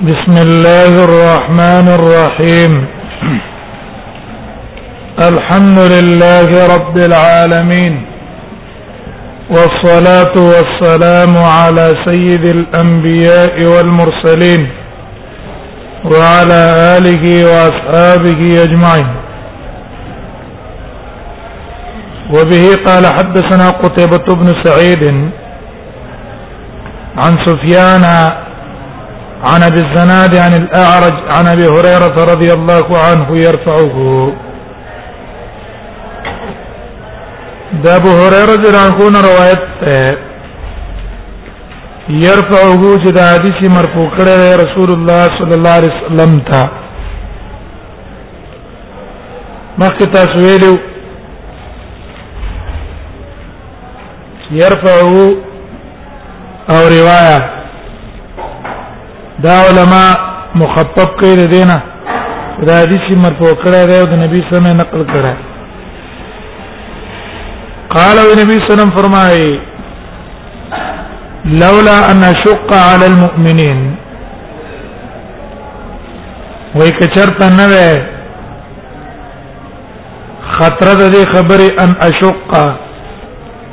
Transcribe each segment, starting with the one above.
بسم الله الرحمن الرحيم الحمد لله رب العالمين والصلاه والسلام على سيد الانبياء والمرسلين وعلى اله واصحابه اجمعين وبه قال حدثنا قتيبة بن سعيد عن سفيان عن ابي الزناد عن الاعرج عن ابي هريره رضي الله عنه يرفعه دا ابو هريره رضی الله عنه روایت ده يرفعه چې دا حدیث مرفوع کړی دی رسول الله صلی الله علیه وسلم ته مخکې تاسو ویلو يرفعه او روایت دا علما مخفف کړي دینه دا حدیث مرفوع کړه دی او د نبی صلی الله علیه وسلم نقل کړه قال النبي صلى الله عليه وسلم فرمای لولا ان اشق على المؤمنين وای کچرته نه وای خطر د دې خبره ان اشق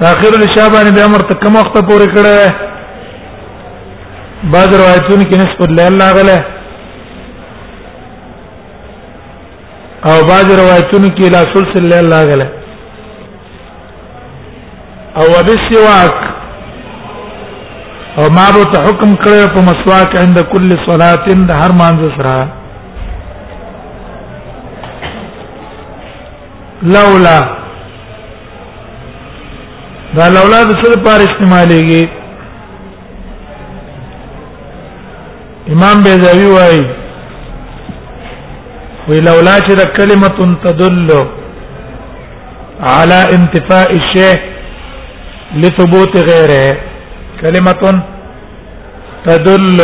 تاخير العشاء باندې به امر ته کوم وخت پورې کړه بعض روایتونو کې نسبت الليل لاغله او بعض روایتونو کې لا ثلث الليل لاغله او وبالسواك او ما به ته حکم کړو په مسواک عند کل صلاه د هر مانځ سره لولا دا لولا د څه لپاره استعمالېږي امام بیزاوی وایي وی لولا چې د کلمه تدل على انتفاء الشيء لثبوت غيره كلمه تدل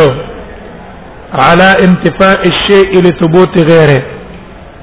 على انتفاء الشيء لثبوت غيره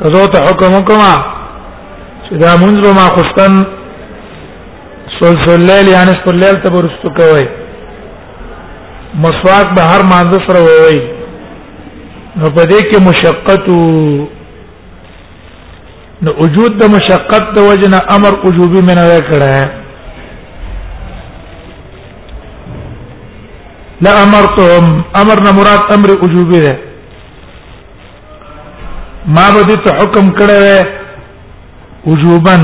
کزو ته حکم وکما چې دا مونږ به ما خوستن سلسل لیل یعنی سلسل لیل ته ورستو کوي مسواک به هر مانځ سره ووي نو په دې کې مشقت نو وجود د مشقت د وجنه امر وجوبي من نه کړه لا امرتهم امرنا مراد امر وجوبي ده ما به دې ته حکم کړی وې وجوبا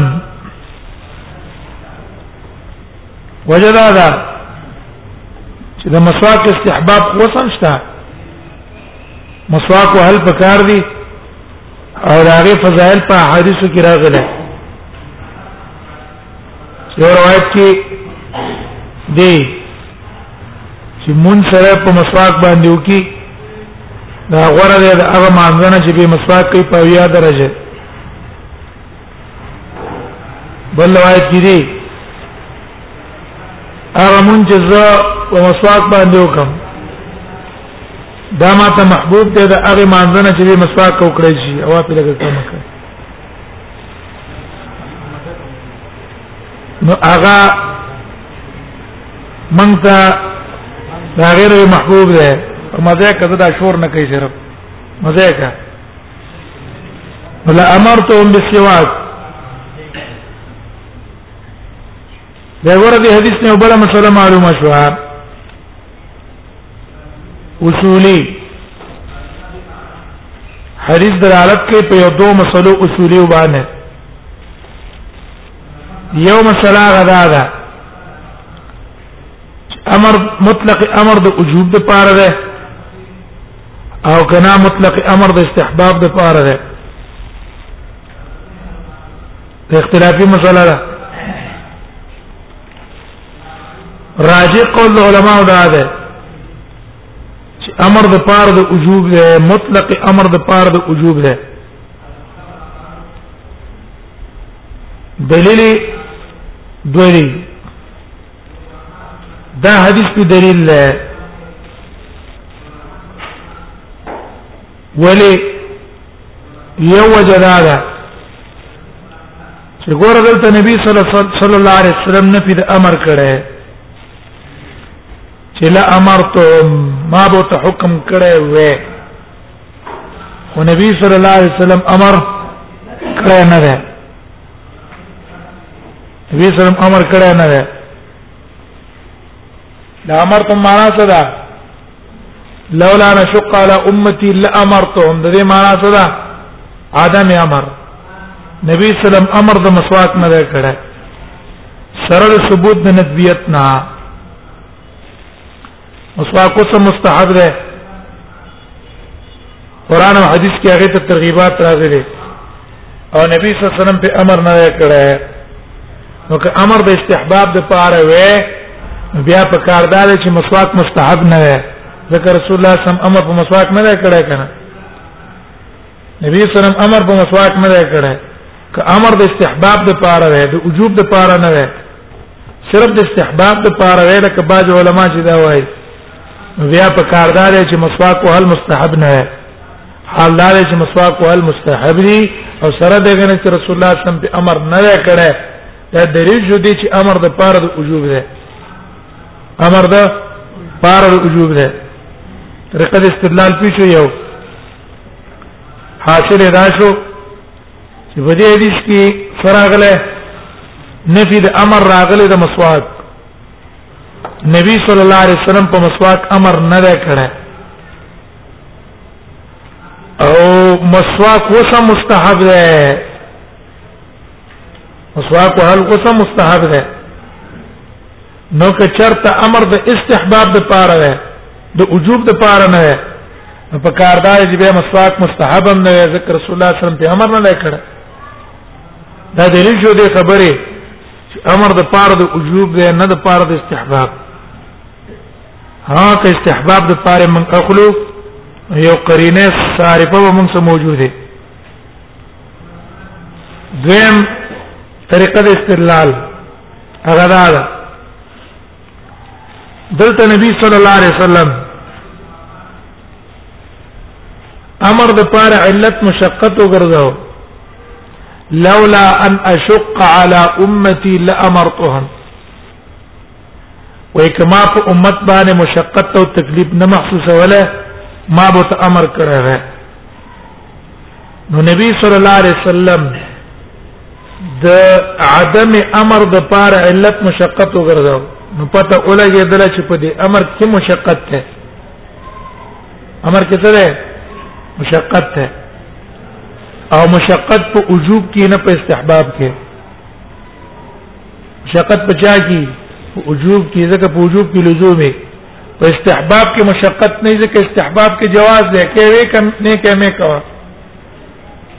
وجدا دا چې د مسواک استحباب وسم شته مسواک هل پکار دی او هغه فضائل په حدیثو کې راغلي یو روایت کې دی چې مون سره په مسواک باندې وکي دا غوړه ده هغه مانځنه چې په مسواک کې په ویا درجه بل روایت کې دی هغه مون چې زه په مسواک باندې وکم دا ما ته محبوب دی دا هغه مانځنه چې په مسواک وکړی شي او په لګه کم کړ نو هغه مونږ ته دا غیر محبوب دی مزه کده دا شور نه کوي صرف مزه کا ولا امرتهم بالسواك دا ګوره دې حدیث نه بل مسله معلومه شو اصولي حدیث دلالت کوي په یو دوه مسلو اصولي وبانه یو مسله غدا ده امر مطلق امر د وجوب د پاره ده او کنا مطلق امر د استحباب د پاره ده په اختلافي مسله ده راجع قول علماء دا ده چې امر د پار د وجوب ده مطلق امر د پار د وجوب ده دلیل دوی دا حدیث په دلیل ده ولی یو وجه دا ده چې ګوره دلته نبی صلی الله علیه وسلم نه پیډ امر کړي چې لا امرتم ما به ته حکم کړي وې او نبی صلی الله علیه وسلم امر کړی نه دی نبی صلی الله امر کړی نه دی دا امر ته معنا څه ده لولا نشق على امتي لامرتهم د دې معنا څه ده عدم امر نبی سلام امر د مسواک نه کړه سره د ثبوت د نبویت نه مسواک اوس مستحب ده قران او حديث کې هغه ته ترغيبات راځي دي او نبی صلی الله علیه وسلم په امر نه کړه نو که امر د استحباب د پاره وې بیا په کاردار چې مسواک مستحب نه وي ځکه رسول الله صلی الله علیه وسلم امر په مسواک نه کړه کنه نبی صلی الله علیه وسلم امر په مسواک نه کړه که امر د استحباب د پاره وې د وجوب د پاره نه وې صرف د استحباب د پاره وې لکه باج علما چې دا وایي بیا په کاردار چې مسواک وهل مستحب نه دی حال دا چې مسواک وهل مستحب دي او سره دغه نه چې رسول الله صلی الله علیه وسلم په امر نه کړی دا دلیل شو دی چې امر د پاره د وجوب دی امر د پاره د وجوب دی طریقه د استدلال پیښو یو حاصل دا شو چې په دې حدیث کې سراغله نفي د امر راغله د مسواک نبی صلی الله علیه وسلم په مسواک امر نه کړی او مسواک وسه مستحب ده مسواک هل وسه مستحب ده نو که چرته امر د استحباب د پاره ده د وجوب د پاره نه ده په کار دا چې به مسواک مستحب هم نه ذکر رسول الله صلی الله علیه وسلم په امر نه کړ دا دلیل شو دې خبره چې امر د پاره د وجوب دی نه د پاره د استحباب ها که استحباب د پاره من اخلو یو قرینه صارفه و موږ سره موجوده دویم طریقه د استدلال هغه دا ده دلته نبی صلی الله علیه وسلم امر د پار علت مشقت وګرځاو لولا ان اشق على امتي لامرتهم وای کما په امت باندې مشقت او تکلیف نه محسوسه ولا ما به امر کړه غه نو نبی صلی الله علیه وسلم د عدم امر د پار علت مشقت وګرځاو نو پته اولګه دل چې په دې امر کې مشقت ده امر کې څه ده مشقت ده او مشقت په وجوب کې نه په استحباب کې مشقت په چا کې وجوب کې ځکه په وجوب کې لزوم دی په استحباب کې مشقت نه ځکه استحباب کې جواز دی کې وې کم نه کې مې کوا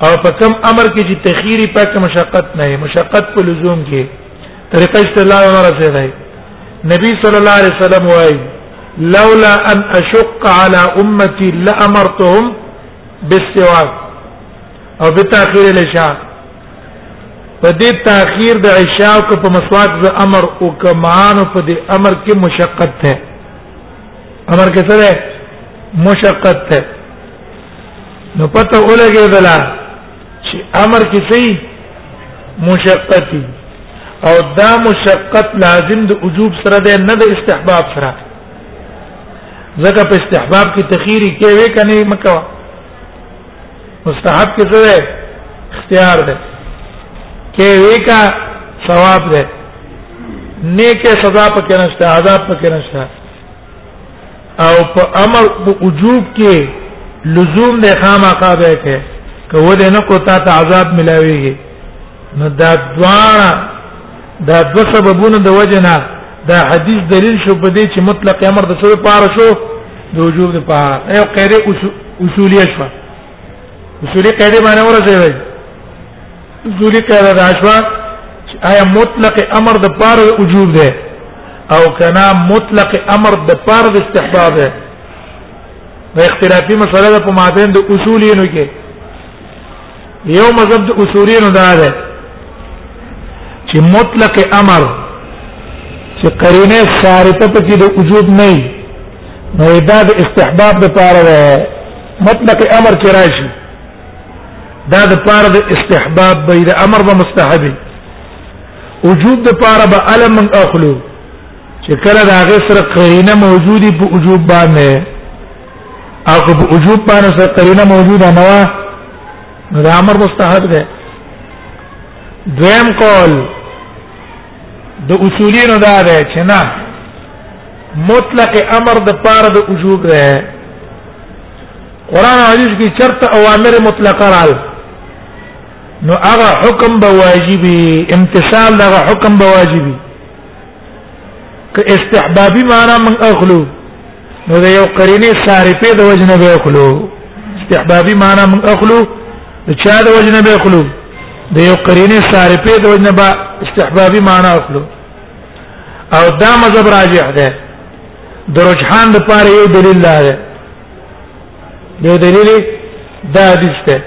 او په کوم امر کې چې تخیری پاک مشقت نه مشقت په لزوم کې طریقه استدلال نه راځي نبی صلی الله علیه وسلم وايي لولا ان اشق على امتي لامرتهم بالسواك او بتاخير العشاء په دې تاخير د عشاء کو په مسواک ز امر او کمان په دې امر کې مشقت ده امر کې سره مشقت ده نو پته ولګي دلا چې امر کې سي مشقتي او دا مشقت لازم د وجوب سره ده نه د استحباب سره ځکه په استحباب کې تخیری کې وې کني مکو مستحب کې څه ده اختیار ده کې وې کا ثواب ده نیکه سزا پکې نشته عذاب پکې نشته او په امر په وجوب کې لزوم د خامخا به کې کوو دې نه کو تا ته عذاب ملاويږي نو دا دواړه دا دو سببونه د وجنه دا حدیث دلیل شو په دې چې مطلق امر د سره پاره شو د وجوب د پاره یو قاعده اصولیه شو اصولي قاعده باندې ورسېږي ګوري کړه راشوا آیا مطلق امر د پاره وجوب ده او کنا مطلق امر د پاره د استحباب ده د اختلافي مسله ده په مابین د اصولینو کې یو مذهب د اصولینو دا ده چې مطلق امر چې قرینه صارفه پکې د وجوب نه نو دا د استحباب د پاره ده مطلق امر چې راشي دا د پاره د استحباب به د امر به مستحب وجوب د پاره به علم من اخلو چې کله دا غي سره قرینه موجودی په وجوب باندې او په وجوب باندې سره قرینه موجوده نه و نو دا امر مستحب ده دویم قول د اصولینو دا ده چې نه مطلق امر د پاره د وجوب ده قران حدیث کې چرته اوامر مطلقه رال نو هغه حکم به واجبي امتثال هغه حکم به واجبي که استحبابي معنا من اخلو نو د یو قرینه صارفه د وجنه به اخلو استحبابي معنا من اخلو د چا د وجنه به اخلو د یو قرینه صارفه د وجنه به استحبابي معنا اخلو او دا مذهب راجح ده د رجحان لپاره یو دلیل لاره یو دلیل دا حدیث ته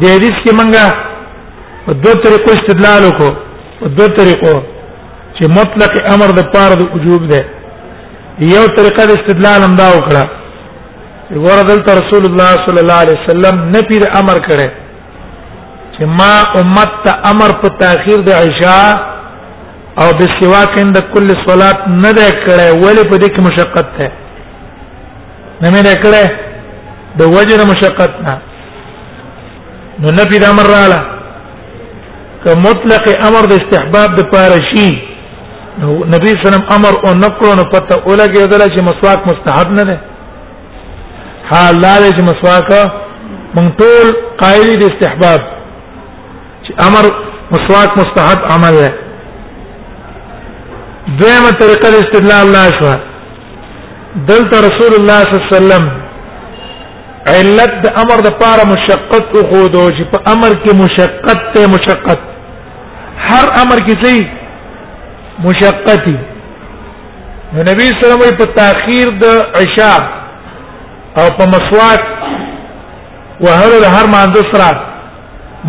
د حدیث کې منګه په دوه طریقو استدلال وکړو په دوه طریقو چې مطلق امر د پاره د وجوب ده یو طریقه د استدلال هم دا وکړه وردل رسول الله صلی الله علیه وسلم نفی د امر کړي چې ما امت ته امر په تاخير د عشاء او بسواک عند كل صلاه نه ده کړه ولې په دې کې مشقت ده نه مې کړه د وجر مشقت نه نو نفي د امر رااله که مطلق امر د استحباب د پاره شي نو نبی صلی الله علیه وسلم امر او نکړو نو پته اولګه دل چې مسواک مستحب نه ده حال لا چې مسواک مونږ ټول قائل د استحباب چې امر مسواک مستحب عمل ده دویمه طریقه استدلال لا شوه دلته رسول الله صلی الله علیه وسلم علت د امر د پاره مشقت او خودو چې په امر کې مشقت ته مشقت هر امر کې څه مشقتي نو نبی صلی الله علیه وسلم په تاخير د عشاء او په مسواک وهر هر مانځ سره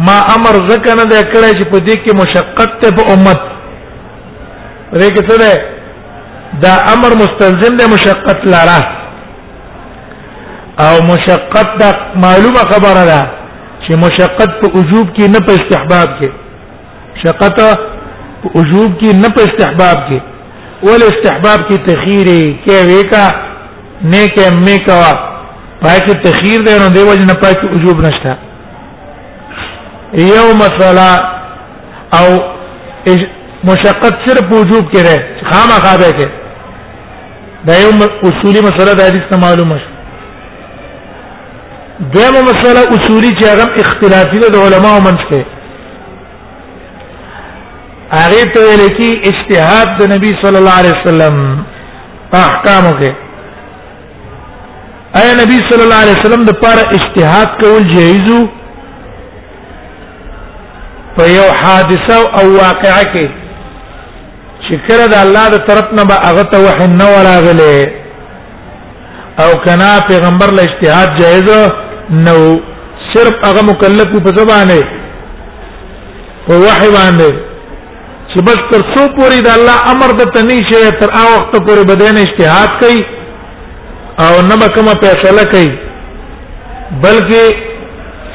ما امر زکه نه د کړه چې په دې کې مشقت ته په امت دې کې څه ده دا امر مستلزم دی مشقت لاره او مشقت دا معلومه خبره ده چې مشقت په وجوب کې نه په استحباب کې مشقت په وجوب کې نه په استحباب کې ول استحباب کې تخیر کې ویکا نه کې مې کوا پای کې تخیر دی نو دیو جن پای کې وجوب نشته یو مسله او مشقت صرف وجوب کې ده خامخا به کې دا یو اصولي مسله د حدیث ته معلومه شو دغه مسله اصولي چې هغه اختلافي ده د علماو منځ کې هغه ته ویل کی اجتهاد د نبی صلی الله علیه وسلم احکام کې اي نبی صلی الله علیه وسلم د پاره اجتهاد کول جایزو په یو حادثه او واقعه کې چې کړه د الله د طرف نه به هغه ته وحی نه وراغله او کنا پیغمبر له اجتهاد جایز نو صرف هغه مکلف په ځبانه په وحی باندې چې بس تر څو پورې د الله امر د تنی شي تر هغه وخت پورې بدن اجتهاد کوي او نه به کومه فیصله کوي بلکې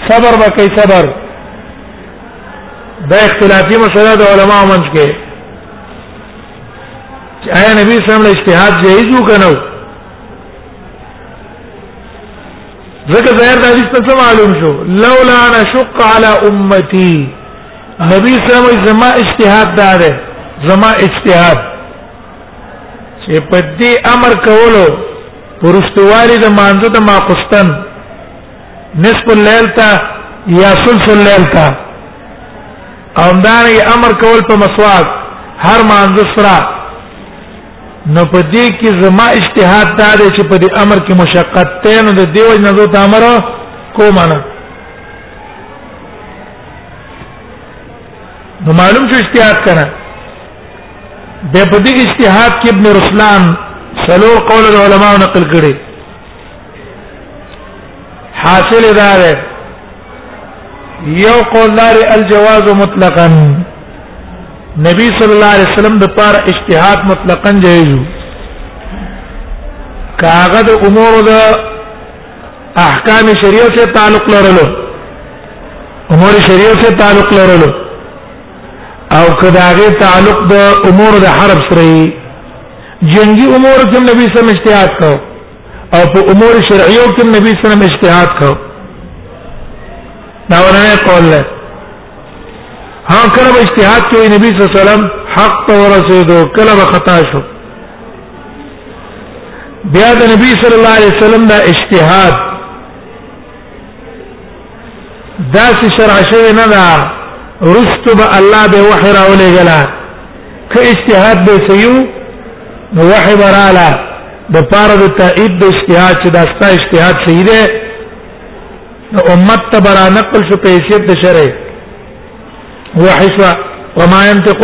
صبر به کوي صبر دا اختلافي مسله د علماو منځ کې چې آیا نبی صلی الله علیه وسلم اجتهاد جایز وکنو ځکه ظاهر د حدیث څخه معلوم شو لولا نشق على امتي نبی صلی الله علیه وسلم زما اجتهاد دار زما اجتهاد چې په دې امر کولو پرستوالي د مانزه د ماقستن نصف الليل ته یا ثلث الليل ته او دا امر کول په مسواک هر مانزه سره نو په دې کې زما اجتهاد دا دی چې په دې امر کې مشقت ته نو د دیو نه زو امر کومه نو معلوم شو اجتهاد کنه د په دې اجتهاد کې ابن رسلان سلو قول العلماء نقل کړي حاصل دا ده یو قول دار الجواز مطلقا نبی صلی الله علیه وسلم د پار اجتهاد مطلقا جایز کاغه د امور د احکام شریعه سے تعلق لرلو امور شریعه سے تعلق لرلو او کداغه تعلق د امور د حرب سره جنگي امور کې نبی سم اجتهاد کو او په امور شرعیو کې نبی سم اجتهاد کو دا ورنه قول له ها کله به اجتهاد کوي نبی صلی الله علیه وسلم حق ته ورسېدو کله به خطا شو بیا د نبی صلی الله علیه وسلم دا اجتهاد دا چې شرع شوی نه دا رست به الله به وحی راولې غلا ک اجتهاد به سيو نو وحی براله د پاره د تایید د اجتهاد چې دا ستا اجتهاد صحیح دی نو امت ته برا نقل شو پیشیت د شرع هو حشوه وما ينطق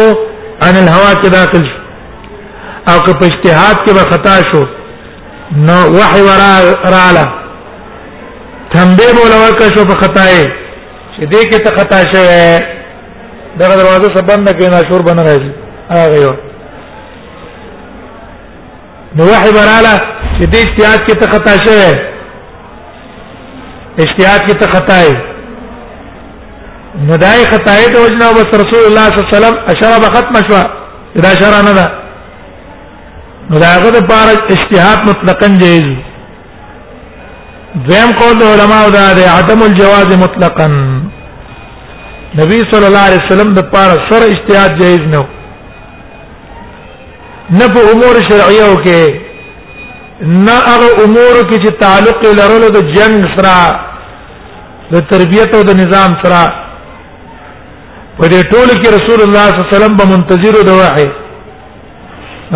عن الهوى کې داخل شو او که په اجتهاد کې به خطا شو نو وحي ورا رااله تنبيه بوله ورکړ شو په خطا یې چې دې کې ته خطا شوه دغه دروازه سبند کې ناشور بن راځي هغه یو نو وحی براله چې دې اجتهاد کې ته خطا شوه اجتهاد کې ته خطا یې نو دای خطا یې د وجنه او رسول الله صلی الله علیه وسلم اشاره به ختم شو دا اشاره نه ده نو دا هغه د پاره اجتهاد مطلقاً جایز دویم قول د علماء دا دی عدم الجواز مطلقاً نبی صلی الله علیه وسلم د پاره سره اجتهاد جایز نه نه په امور شرعیو کې نه هغه امور کې چې تعلق لرلو د جنگ سره د تربیت او د نظام سره په دې ټول کې رسول الله صلی الله علیه وسلم به منتظر د وحی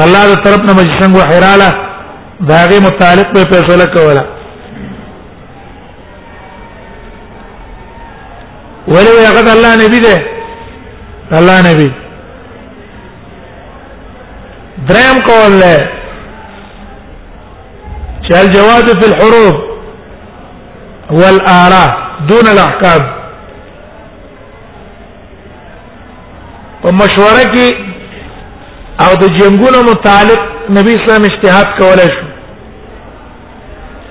الله د طرف نه مجسنګ وحیراله داغه متعلق به فیصله کوله ولې هغه الله نبی دی الله نبی دریم قول له چې الجواز فی الحروف والآراء دون الاحکام په مشوره کې او د جنگونو متعلق نبی اسلام اجتهاد کولای شو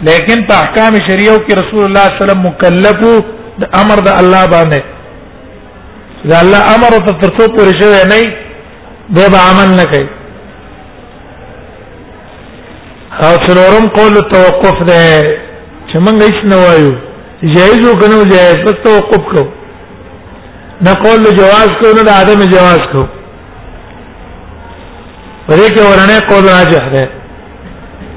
لیکن په احکام شریعو کې رسول الله صلی الله علیه وسلم مکلف د امر د الله باندې دا الله امر ته تر څو پورې شوی نه دی به عمل نه کوي او څلورم قول توقف ده چې موږ هیڅ نه وایو جایز او کنه جایز بس توقف کو نه قول جواز کو نه عدم جواز کو پرې کې ورنه قول راجح ده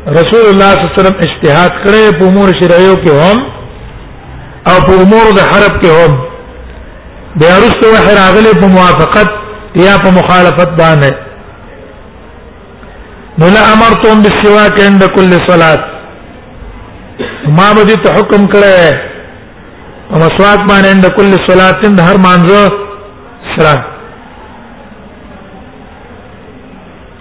رسول الله صلی الله علیه وسلم اجتهاد کړی په امور شرعیو کې هم او په امور د حرب کې هم بیا وروسته وحی راغلی په موافقت یا په مخالفت باندې نو لا امرتم بالسواک عند كل صلاه ما به ته حکم کړی او مسواک باندې عند كل صلاه د هر مانځه سره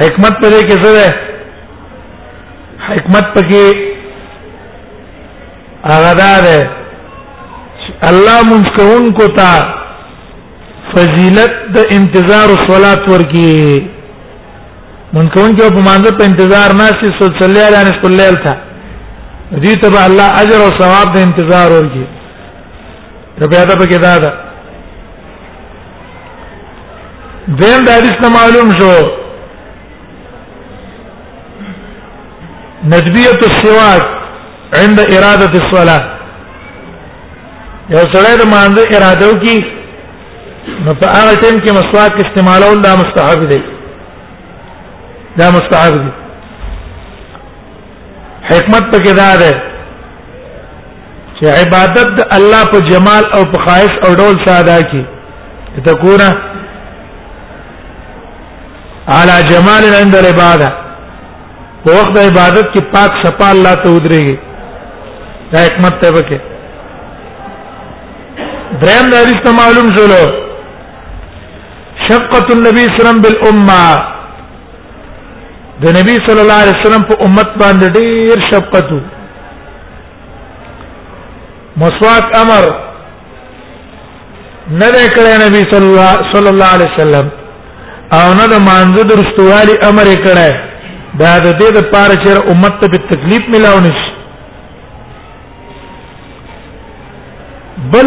حکمت په دې کې څه ده حکمت پکې هغه ده الله مونږ کوونکو ته فضیلت د انتظار او صلات ورکی مونږ کوونکو په مانځ په انتظار ناشې صلی الله علیه وسلم ته دې ته الله اجر او ثواب د انتظار ورکی ته پیدا پکې دا ده دیم د حدیث نه معلوم شو ندبیت السواک عند اراده الصلاه یو سره د مانزه اراده وکي نو په هغه ټیم کې مسواک استعمالول دا مستحب دی دا مستحب دی حکمت پکې دا ده چې عبادت د الله په جمال او په خواهش او ډول ساده کی تكون على جمال عند العباده په وخت عبادت کې پاک صفا الله ته ودرېږي دا حکمت ته وکړي دریم د حدیث معلوم شولو شقت النبي صلی الله علیه وسلم بالامه د نبی صلی الله علیه وسلم په امت باندې ډیر شفقت وو مسواک امر نه دی کړی نبی صلی الله صلی الله علیه وسلم او نه د مانزه درستوالي امر یې کړی دا د دې د پاره چې امت ته په تکلیف ملاو نشي بل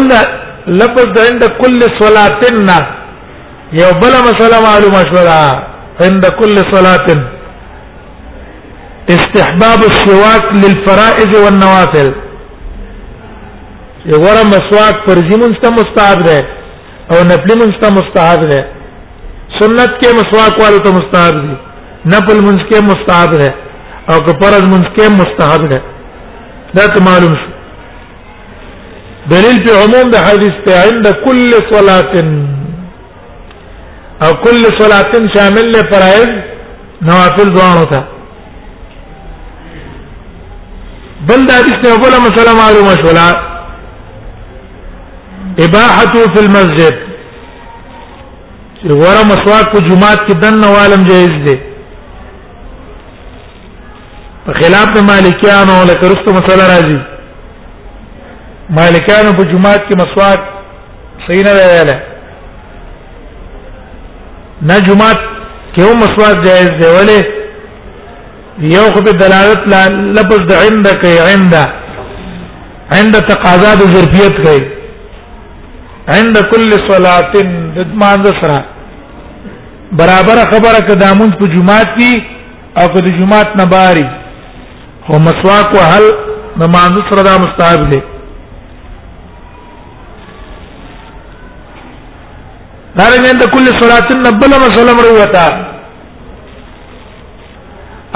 لفظ د عند کل صلاتن یو بل مسله معلومه شوه عند کل صلاتن استحباب السواك للفرائض والنوافل چې غره مسواک فرضي مونږ ته مستحب ده او نفلي مونږ ته مستحب ده سنت کې مسواک والو ته مستحب دي نفل مونږ کې مستحب ده او که فرض مونږ کې مستحب ده دا ته معلوم شو دلیل په عموم د حدیث ته عند کل صلاه او کل صلاتن شامل له فرائض نوافل دوانو ته بل دا حدیث نه بل مسله معلومه شولا اباحته فی المسجد چې ورا مسواک په جمعات کې دنه عالم جایز دی خلاف د مالکیانو لکه رسو مسله راځي مالکیانو په جمعات کې مسواک صحیح نه ویل نه جمعات کې هم مسواک جائز دی ولې یو خو په دلالت لفظ د عند کې عند عند تقاضا د ظرفیت کوي عند كل صلاه د مان سره برابر خبره کدامون په جمعات کې او که د جمعات نه باري خو مسواک وهل د مانځ سره دا مستحب دی دا رنګ د کل صلات نه بل مسله مر وتا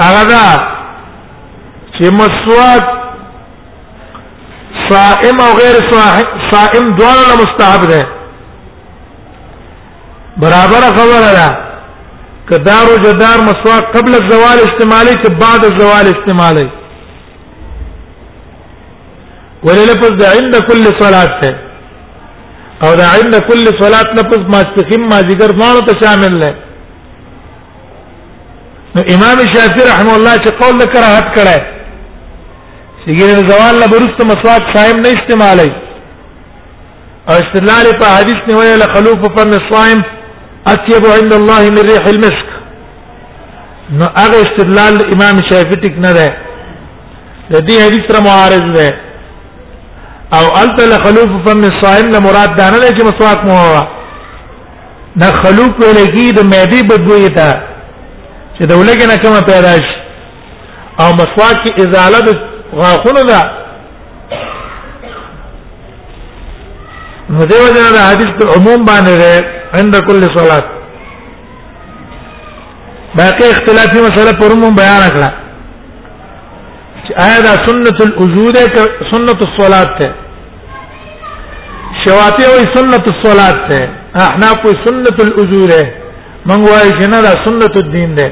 هغه دا چې مسواک صائم او غیر صائم دواړه مستحب دي برابر خبره ده کدار او جدار مسواک قبل الزوال استعمالي که بعد الزوال استعمالي ولې لفظ د عند كل صلات ته او د عند كل صلات لفظ ما استقیم ما ذکر مانو ته شامل نه نو امام شافعي رحم الله چې قول د کراهت کړه چې ګیر زوال له برست مسواک صائم نه استعمالي او استدلال په حدیث نه ویل خلوف فم الصائم اطيب عند الله من ريح المسك نو هغه استدلال امام شافعي ټیک نه ده د دې حدیث سره معارض ده او الته لخلوف فم الصائم نه مراد ده نه چې مسواک مو هوا نه خلوف ویل کی د معدي بدوي ته چې د ولګ نه کومه پیدا شي او مسواک کې ازاله د غاښونو ده نو دیو جنا دا حدیث په عموم باندې ده عند كل صلاه باقي اختلافي مسله پر عموم بیان کړه چې آیا دا سنت الوجود ده سنت الصلاه ده شواطی وی سنت الصلاه ده احناف وی سنت الوجود ده من وایي چې نه دا سنت الدین ده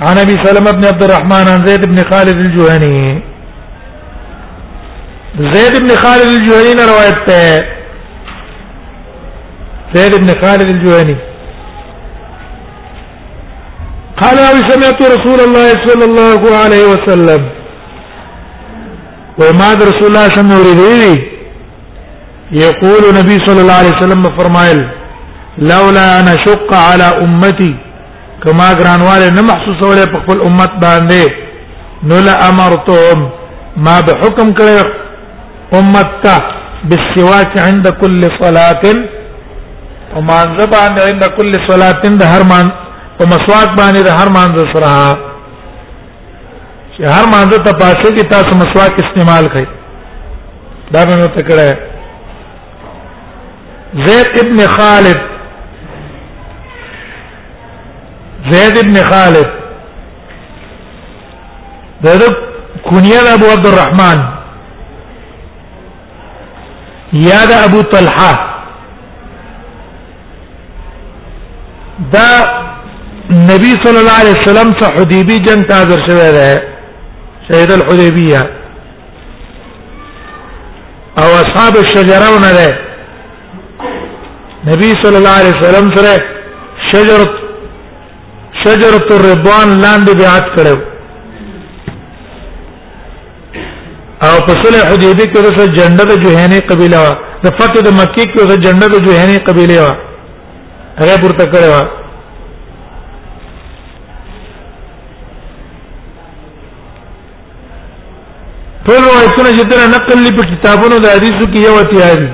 عن ابي سلمة بن عبد الرحمن عن زيد بن خالد الجهني زيد بن خالد الجهني روایت ہے زيد بن خالد الجهني قال أو سمعت رسول الله صلى الله عليه وسلم وما رسول الله صلى الله عليه وسلم يقول النبي صلى الله عليه وسلم فرمائل لولا انا شق على امتي کما ګرانواله نه محسوسوله په خپل امت باندې نو لا امرتهم ما به حکم کړی امت ته بالسواك عند كل صلاه وما زبان عند كل صلاه د هر مان په مسواک باندې د هر مان سره چې هر مان ته پاسه کې تاسو مسواک استعمال کړئ دا به مې تکړه زید ابن خالد زید ابن خالد دغه کنیه ابو عبد الرحمن یا د ابو طلحه دا نبی صلی الله علیه وسلم څخه حدیبی جنگ ته حاضر شوی دی شهید الحدیبیه او اصحاب الشجره نه ده نبی صلی الله علیه وسلم سره شجره شجره الرضوان لاندې بیعت کړو او په صلح حدیبی کې د جنډه د جوهانی قبیله وا د فتح د مکی کې د جنډه د جوهانی قبیله وا هغه پورته کړو ټول روایتونه چې دغه نقل لري په کتابونو د حدیثو کې یو اتیا دي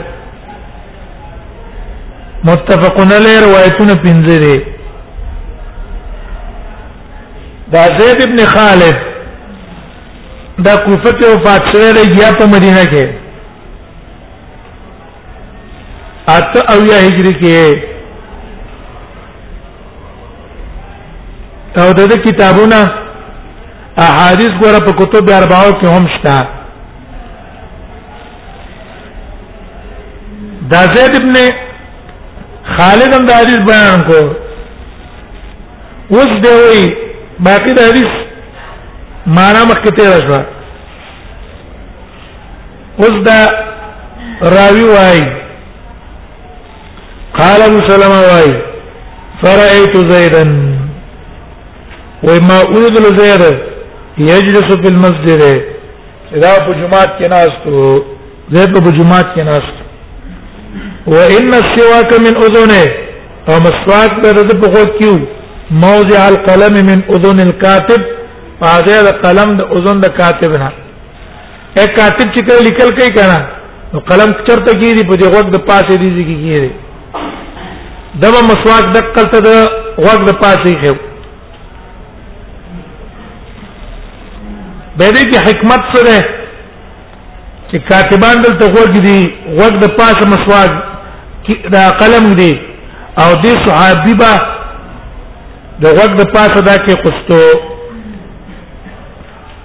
متفقون علیه روایتونه پنځه دي دا زید ابن خالد دا کوفه کې وفات شوی دی یا په مدینه کې اته او یا هجری کې او د کتابونه احادیث ګوره په کتب اربعو کې هم شته دا زید ابن خالد هم دا حدیث بیان کو اوس دی وی باقی دا حدیث معنا مخکې تیر شو اوس دا راوی وای قال ابو سلمہ وای فرأيت زيدا وما أريد زيد يجلس في المسجد اذا په جمعات کې ناستو زيد په جمعات کې ناستو وان السواك من اذنه او مسواک به د په خو کیو موضع القلم من اذن الكاتب هذا القلم د اذن د کاتب نه اې کاتب چې کله لیکل کوي کنه نو قلم چرته کیږي په دې وخت د پاسې دي ځکه کیږي دغه مسواک د قلته د وخت د پاسې خو به دې کې حکمت سره چې کاتبان دلته وګړي دي وخت د پاسه مسواک دا قلم دی او دې صحابي با د وخت د پاسه دا کې قصتو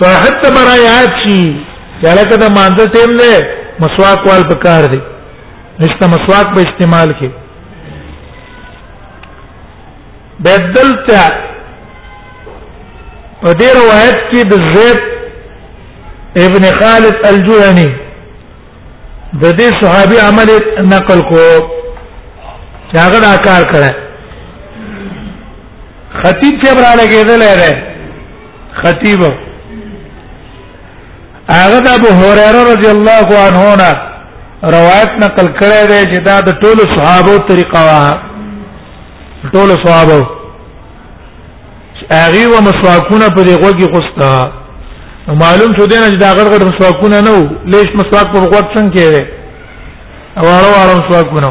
صاحب ته برا یاد شي یاله کده مانځه ټیم نه مسواک وال پکار دی نشته مسواک په استعمال کې بدلت په دې روایت کې د زید ابن خالد الجهني د دې صحابي عمل نقل کو چې هغه دا کار کړی خطیب چې برانه کېدل دی خطیب هغه د ابو هريره رضی الله عنه نه روایت نقل کړی دی چې دا د ټولو صحابه طریقه وا ټولو صحابه هغه و مسواکونه په دې غوږی خوستا معلوم شو دینه چې دا غړ غړ مسواکونه نه وو لیش مسواک په غوږ څنګه کېږي او اړو اړو مسواکونه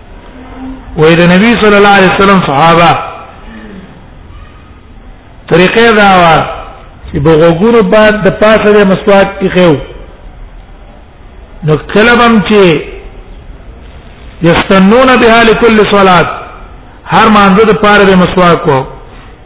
وې د نبی صلی الله علیه وسلم صحابه طریقې دا و چې بغوګونو بعد د پاسه د مسواک کې خو نو کله بم چې یستنون بها لكل صلاه هر مانزه د پاره د مسواک کو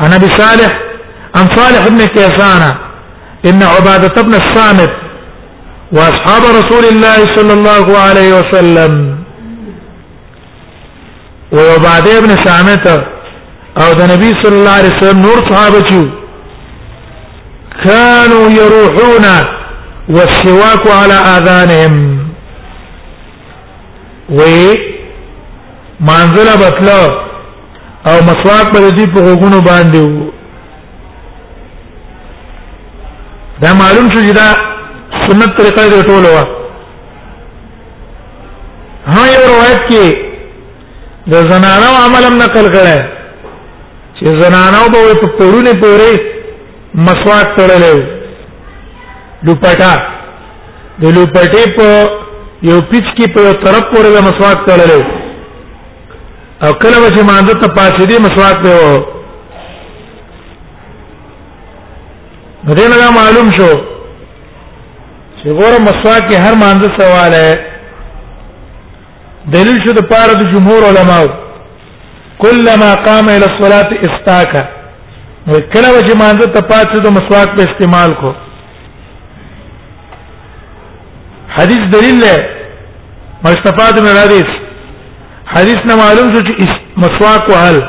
انا ابي صالح عن صالح بن كيسان ان عباده بن الصامت واصحاب رسول الله صلى الله عليه وسلم وبعد ابن سامت او ده نبي صلى الله عليه وسلم نور صحابته كانوا يروحون والسواك على اذانهم و منزله بتلا او مسواک په دې په غوګونو باندې وو دا معلوم شو چې دا سنت طریقه دی ټول وا ها یو روایت کې د زنانو عملم نقل کړه چې زنانو به په پورونه پورې مسواک تړلې لوپټا د لوپټې په یو پیچ کې په طرف پورې مسواک تړلې او کله به چې مانځه ته پاتې دي مسواک به و نو دې نه معلوم شو چې ګوره مسواک کې هر مانځه سوال ہے دلیل شو د پاره د جمهور علماو کلمہ قام الى الصلاه استاکا نو کله به چې مانځه ته پاتې د مسواک په استعمال کو حدیث دلیل له مستفاد من الحديث حدیث نه معلوم شو چې مسواک وهل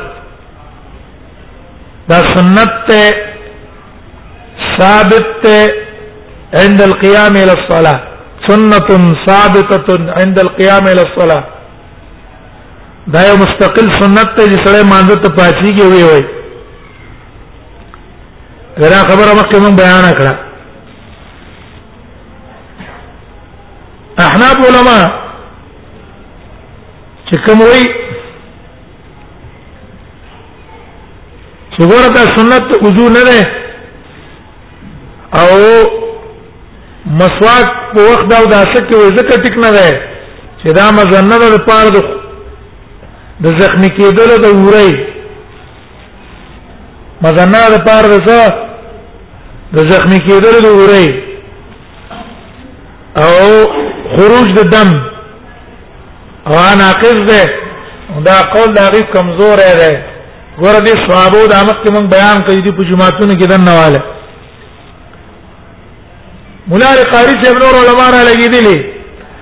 دا سنت ته ثابت ته عند القيام الى الصلاه سنه ثابته عند القيام الى الصلاه دا یو مستقل سنت ته چې سړی مانځ ته پاتېږي وی وی غره خبره مخکې مون بیان کړه احناف علما چې کوم وی چې ورته سنت وضو نه ده او مسواک په وخت دا د اسک کې ځکه ټیک نه ده چې دا مزنه ده په اړه د زخمی کېدل د وری مزنا د پار د څه د زخمی کېدل د اوري او خروج د دم او ناقص ده دا قول دا غي کمزور دی ګور دې صحابو د امک موږ بیان کړی دی په جمعاتونو کې دنه واله مولا قاری صاحب نور علماء را لګیدلی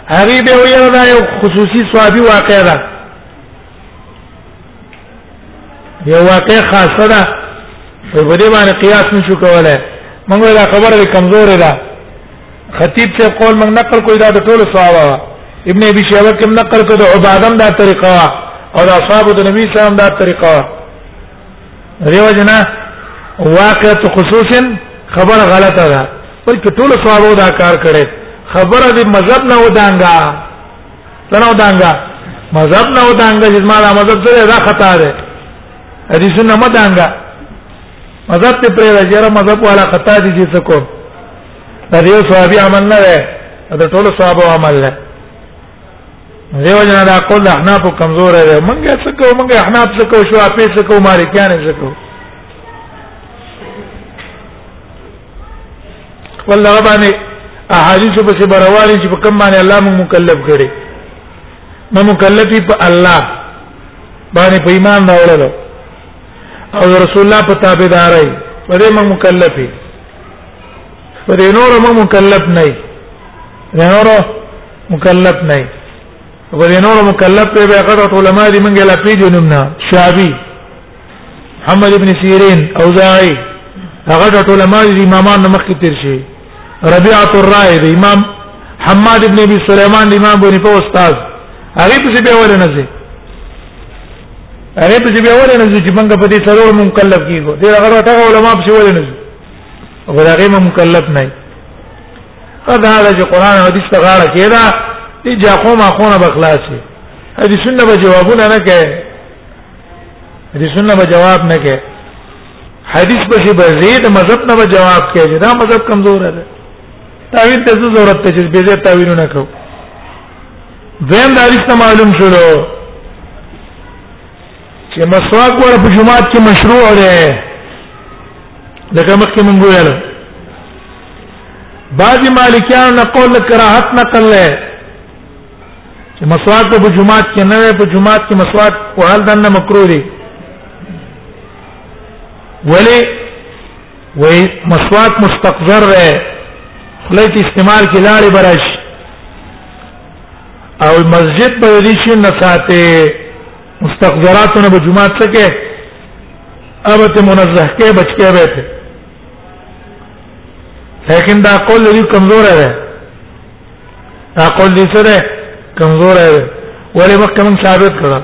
هغه به ویل دا یو خصوصي صحابي واقع ده یو واقع خاصه ده په دې باندې قیاس نشو کولای موږ دا خبره د کمزور ده خطیب سے قول موږ نقل کوی دا د ټولو صحابه ابن ابي شيبه کوم نقل کړو عبادم دا طریقه او دا اصحاب د نبی صلی الله علیه وسلم دا طریقه دیو جنا واقع خصوصا خبر غلطه ده بلکې ټول صحابه دا کار کړي خبره د مذهب نه ودانګا نه او دانګه مذهب نه او دانګه چې ما دا مذهب سره دا خطا ده حدیثونه ما دانګه مذهب ته پرې راځي مذهب والا خطا دي چې څه کوم دا یو صحابي عمل نه ده دا ټول صحابه عمل ده دیو جن دا قول احناف کمزور دی منګه څه کو منګه احناف څه کو شو اپې څه کو مالکیان څه کو والله باندې احادیث په څیر بروالي چې په کوم باندې الله موږ مکلف کړي نو مکلفي په الله باندې په ایمان راوړل او رسول الله په تابعداري په دې موږ مکلفي په دې نور موږ مکلف نه یې نور مکلف نه یې په دې نور مکلف به غړت علماء دې موږ لا پیژنم نه شعبي محمد ابن سیرین اوزاعی هغه د علماء د امامانو مخکې تیر شي ربيعه الرائي د امام حماد ابن ابي سليمان د امام بونی په استاد هغه په څه به ول نه زی هغه په څه به ول نه زی چې موږ په دې سره مکلف کیږو ډیر هغه ټاګ علماء په څه ول نه زی غوړغه مکلف نه قد هذا چې قران او حدیث ته غاړه کېدا دې جاخو ما خونه بخلاصي حدیثونه به جوابونه نه کوي دې سنت به جواب نه کې حدیث به شي به زید مذهب نه به جواب کې چې دا مذهب کمزور دی تعویل ته ضرورت ته چې به زید تعویل نه کو زم دا حدیث معلوم شلو چې مسواک ور په جمعات کې مشروع دی لکه مخکې مونږ ویل بعضی مالکیان نه قول کراهت نقل لري چې مسواک په جمعات کې نه وي په جمعات کې مسواک وهل دنه مکروه دي ولی وې مسواک مستقذر دی خلیت استعمال کې لاړې براش او مسجد به دې شي نه ساتي مستقذراتونه به جمعات څخه کې اوبه ته منزه کې بچ کې به ته لیکن دا قول لري کمزور دی دا قول دې سره کمزور دی ولې مخکې من ثابت کړه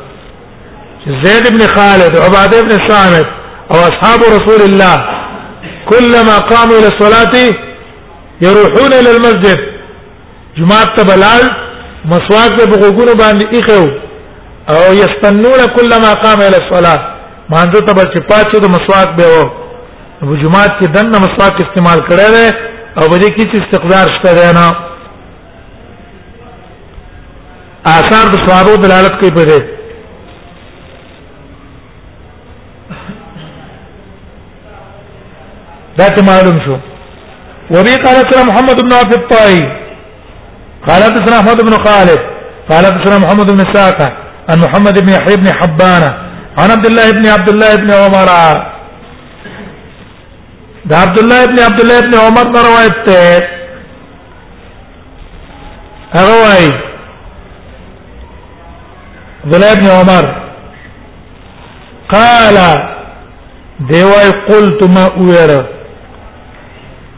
چې زید ابن خالد عباده ابن صامت او اصحاب رسول الله كلما قاموا الى الصلاه يروحون الى المسجد جمعه تبلال مسواک به بغوګونو باندې ایخو او یستنون كلما قام الى الصلاه مانځه ته بچ پاتې د مسواک به وو ابو جماعت کې دنه مسواک استعمال کړی دی او په دې کې چې استقدار شته دی نه آثار د صحابه دلالت کوي په دې دا ته معلوم شو وبي قال سلام محمد بن عبد الطائي قال حدثنا احمد بن خالد قال حدثنا محمد بن ساقه عن محمد بن يحيى بن حبانه عن عبد الله بن عبد الله بن عمر ده عبد الله بن عبد الله بن عمر ما روایت ہے روایت عبد الله بن عمر قال دیوای قلت ما اوره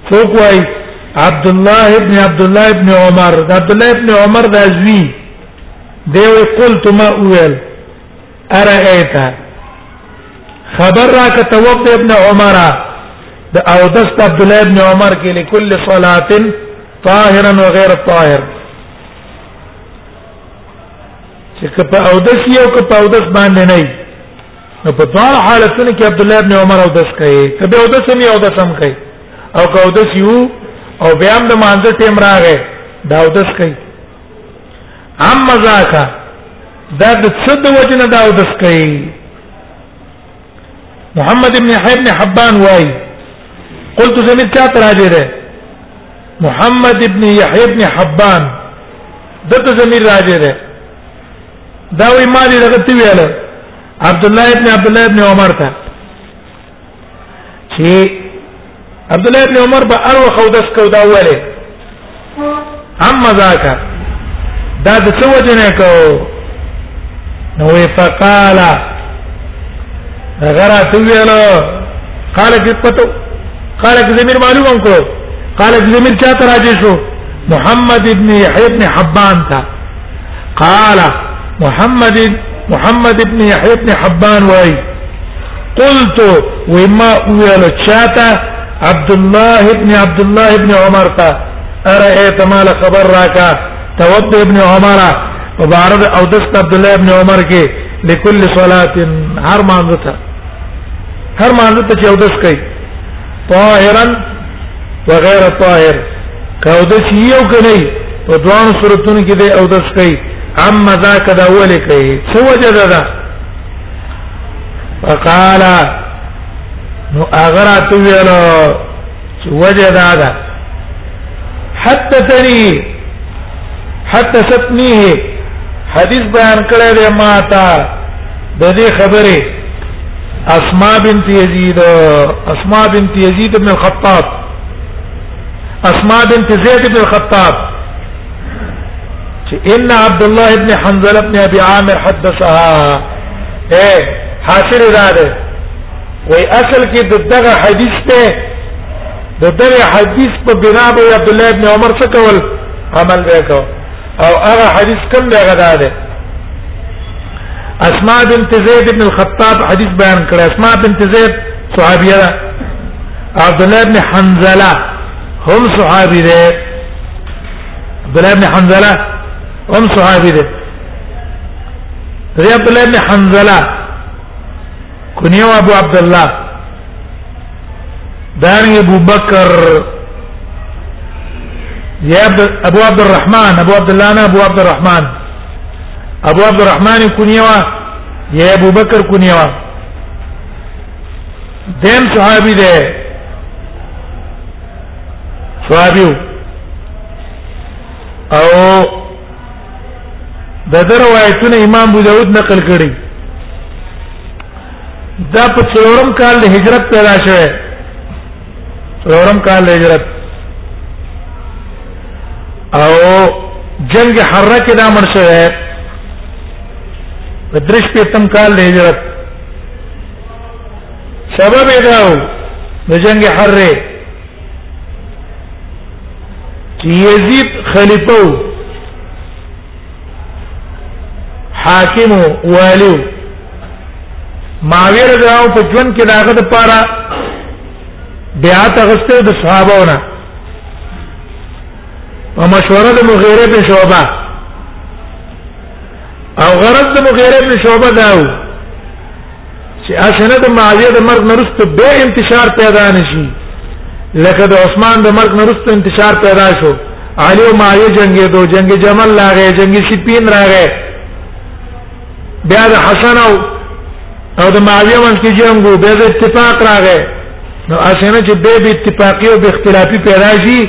څوک وای عبد الله ابن عبد الله ابن عمر دا عبد الله ابن عمر دا زوی دی وی قلت ما اول ارایت خبر را کته وقت ابن عمر د او دست عبد الله ابن عمر کې لكل صلاه طاهرا وغير طاهر چې په او دس یو په او دس باندې نه نو په دواړو حالتونو کې عبد الله ابن عمر او دس کوي کبه او دس می او دس هم کوي او کو دس یو او بیا هم د مانځ ټیم راغی دا او دس کوي ام مزاکا دا د څه د وجنه دا او دس کوي محمد ابن يحيى ابن حبان واي قلت زميل كاتر راجره محمد ابن يحيى ابن حبان دته زميل راجره دا وی ما دې دغه تی ویل عبد الله ابن عبد الله ابن عمر ته چې عبد الله ابن عمر به ارو خو دس کو دا وله اما ذاک دا د څه وجه نه کو نو فقال غرا تو ویل قال چې پتو قال چې زمير معلوم کو قال چې زمير چا تراجه شو محمد ابن يحيى ابن حبان ته قال محمد محمد ابن يحيى ابن حبان واي قلت وما ويل شاتا عبد الله ابن عبد الله ابن عمر تا ارايت ما خبر راكا توض ابن عمر وبارد او دست عبد الله ابن عمر کې لكل صلاه هر مانځه هر مانځه ته چې او دست کوي طاهرا وغير طاهر کاو د شی یو کني په دوان صورتونو کې دی او د شی اما ذاک دا ولې کوي څه وجه ده دا فقال نو اغرات ویلو وجه دا ده حدثني حدثتنی ہے حدیث بیان کړی دی ما تا د دې خبره اسماء بنت یزید اسماء بنت یزید بن الخطاب اسماء بنت زید بن الخطاب ان عبد الله ابن حنظله ابن ابي عامر حدثها اے حاصل دا ده وای اصل کې دغه حدیث ته د دغه حدیث په بنا به عبد الله ابن عمر څه کول عمل وکاو او هغه حدیث کوم دی هغه ده اسماء بنت زید بن الخطاب حدیث بیان کړ اسماء بنت زید صحابیه ده عبد الله بن حنزله هم صحابي ده عبد الله بن حنزله هم صحابي ده عبد الله بن حنزله کنیو ابو عبد الله دارنګ ابو بکر زياد ابو عبد الرحمن ابو عبد الله انا ابو عبد الرحمن ابو عبد الرحمن كنيوا يا ابو بكر كنيوا دیم صحابي ده صحابيو او د در روایتونه امام ابو داود نقل کړي دا په څلورم کال د هجرت پیدا شوه څلورم کال د هجرت او جنگ حره کې دا مړ شوه په درش په تم کال د هجرت سبب دا و د جنگ حره یزید خلیفہ حاکم والیو معاویه رضی الله په ژوند کې داغه د پاره بیا تغسته د صحابهونه او مشوره د مغیره بن شعبہ او غرض د مغیره بن شعبہ داو چې اسنه د معاویه د مرګ نرسته به انتشار پیدا نشي لکه د عثمان د مرګ نرسته انتشار پیدا شو علی او معاویه جنگي دو جنگ جمل لاغه جنگ سپین راغه بیا د حسن او او د معاویه من کې جنگو به د اتفاق راغه نو اسنه چې به به اتفاقی او به اختلافي پیدا شي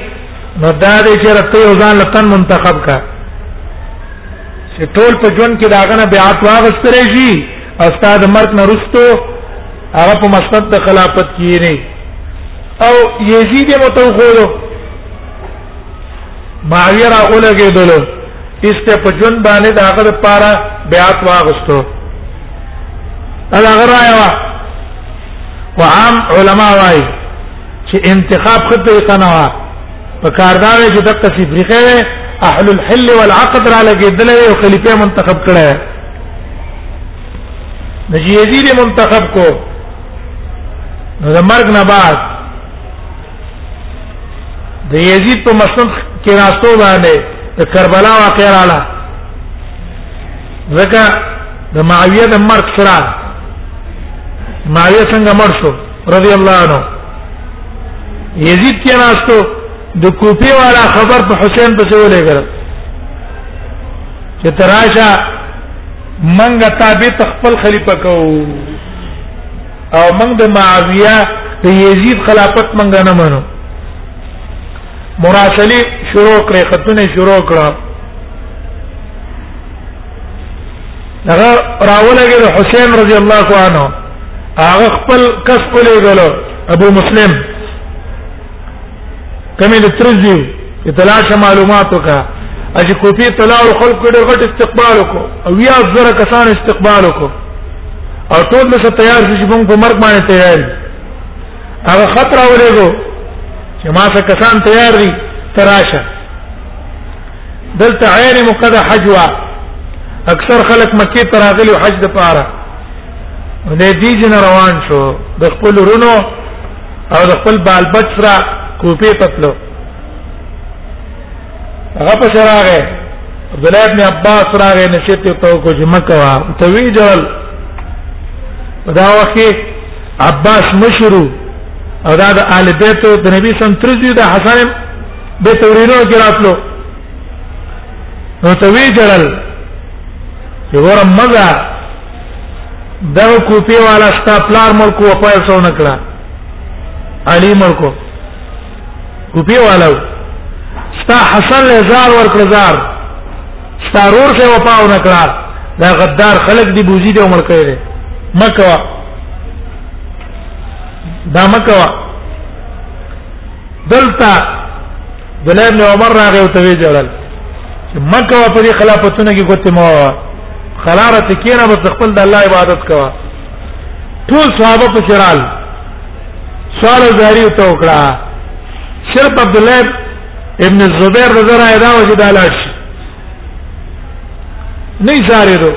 نو دا دې چې رته یو ځان لتن منتخب کا چې ټول په ژوند کې داغه نه بیعت واغستره شي استاد مرک نرستو هغه په مسند د خلافت کې نه او یزید یې متوخولو معاویه را اولګېدلو استه په جون باندې د هغه لپاره بیعت واغستو هغه رايوا وعام علما وايي چې انتخاب خود یې قنوا په کاردار چې دغه څه فریقه اهل الحل والعقد را لګېدلې او خلیفہ منتخب کړي د یزید منتخب کو نو د مرګ نه بعد د یزید په مسند کې راستو باندې د کربلا واقعه رااله ځکه د معاویه د مرګ سره معاویه څنګه مړ شو رضی الله عنه یزید کې راستو د کوپی والا خبر په حسین پسې ولېګره چې تراشه منګه تابع تخپل خلیفہ کو او منګ د معاویه د یزید خلافت منګه نه منو مراسلی شروع کړې خطونه شروع کړه هغه راولګي د حسین رضی الله عنه هغه خپل کس کولې غلو ابو مسلم کمه د ترزیو تلاش معلومات وکړه اجي کوپی تلاو خلق ډېر غټ استقبال وکړو او یا زره کسان استقبال وکړو او ټول څه تیار شي چې موږ په مرګ باندې تیار یو هغه خطر اورېږو چې ما څه کسان تیار دي تراشه دلته عین مقدس حجوا اکثر خلک مکه تراغلی حج د پاره دې دې جن روان شو د خپل رونو او د خپل بال بچرا کوپې تتلو هغه په شراغه عبد الله ابن عباس راغه نشیت ته کو چې مکوا ته وی جوړ دا وخت عباس مشرو او دا د آل بیت د نبی سم ترځي د حسن به تورینو کې راتلو نو ته وی جړل چې ور مزه دا کوپی والا ستا پلار ملکو په څو نکړه علي ملکو کوپی والا ستا حسن له زار ور کړ زار ستا رور څه وپاو نکړه دا غدار خلق دی بوزي دی عمر کوي مکوا دا مکوا دلته دلای ابن عمر راغی او توی جړل چې مکه په دې خلافتونه کې کوته مو خلارت کینه بس خپل د الله عبادت کوا ټول صحابه په شرال سوال زاری او توکړه شرط عبد الله ابن الزبير رضی الله عنه او جدالات نه ساري دو